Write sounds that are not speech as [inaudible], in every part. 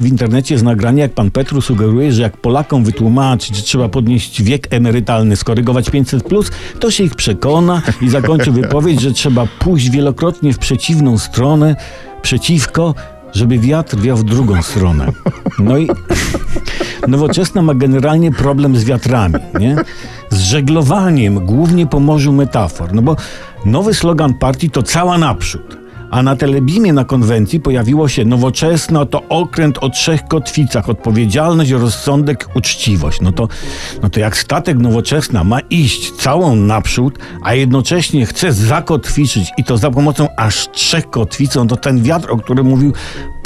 w internecie jest nagranie, jak pan Petru sugeruje, że jak Polakom wytłumaczyć, że trzeba podnieść wiek emerytalny, skorygować 500, plus, to się ich przekona i zakończy wypowiedź, że trzeba pójść wielokrotnie w przeciwną stronę, przeciwko, żeby wiatr wiał w drugą stronę. No i [laughs] nowoczesna ma generalnie problem z wiatrami, nie? Z żeglowaniem, głównie po morzu metafor. No bo nowy slogan partii to cała naprzód. A na telebimie na konwencji pojawiło się nowoczesna to okręt o trzech kotwicach, odpowiedzialność, rozsądek, uczciwość. No to, no to jak statek nowoczesna ma iść całą naprzód, a jednocześnie chce zakotwiczyć i to za pomocą aż trzech kotwic, no to ten wiatr, o którym mówił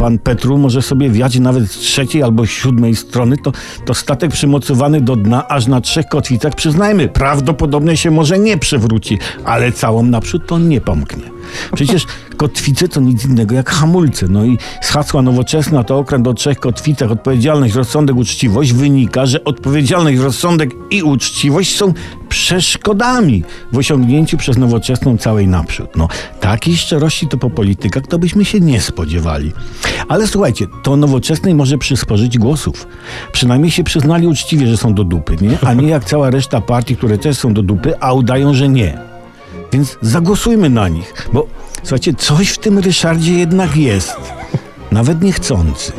pan Petru, może sobie wiać nawet z trzeciej albo siódmej strony, to, to statek przymocowany do dna aż na trzech kotwicach, przyznajmy, prawdopodobnie się może nie przewróci, ale całą naprzód to nie pomknie. Przecież [laughs] kotwice to nic innego jak hamulce. No i z hasła nowoczesna to okręt o trzech kotwicach, odpowiedzialność, rozsądek, uczciwość wynika, że odpowiedzialność, rozsądek i uczciwość są przeszkodami w osiągnięciu przez nowoczesną całej naprzód. No, takiej szczerości to po politykach to byśmy się nie spodziewali. Ale słuchajcie, to nowoczesnej może przysporzyć głosów. Przynajmniej się przyznali uczciwie, że są do dupy, nie? A nie jak cała reszta partii, które też są do dupy, a udają, że nie. Więc zagłosujmy na nich, bo słuchajcie, coś w tym Ryszardzie jednak jest. Nawet niechcący.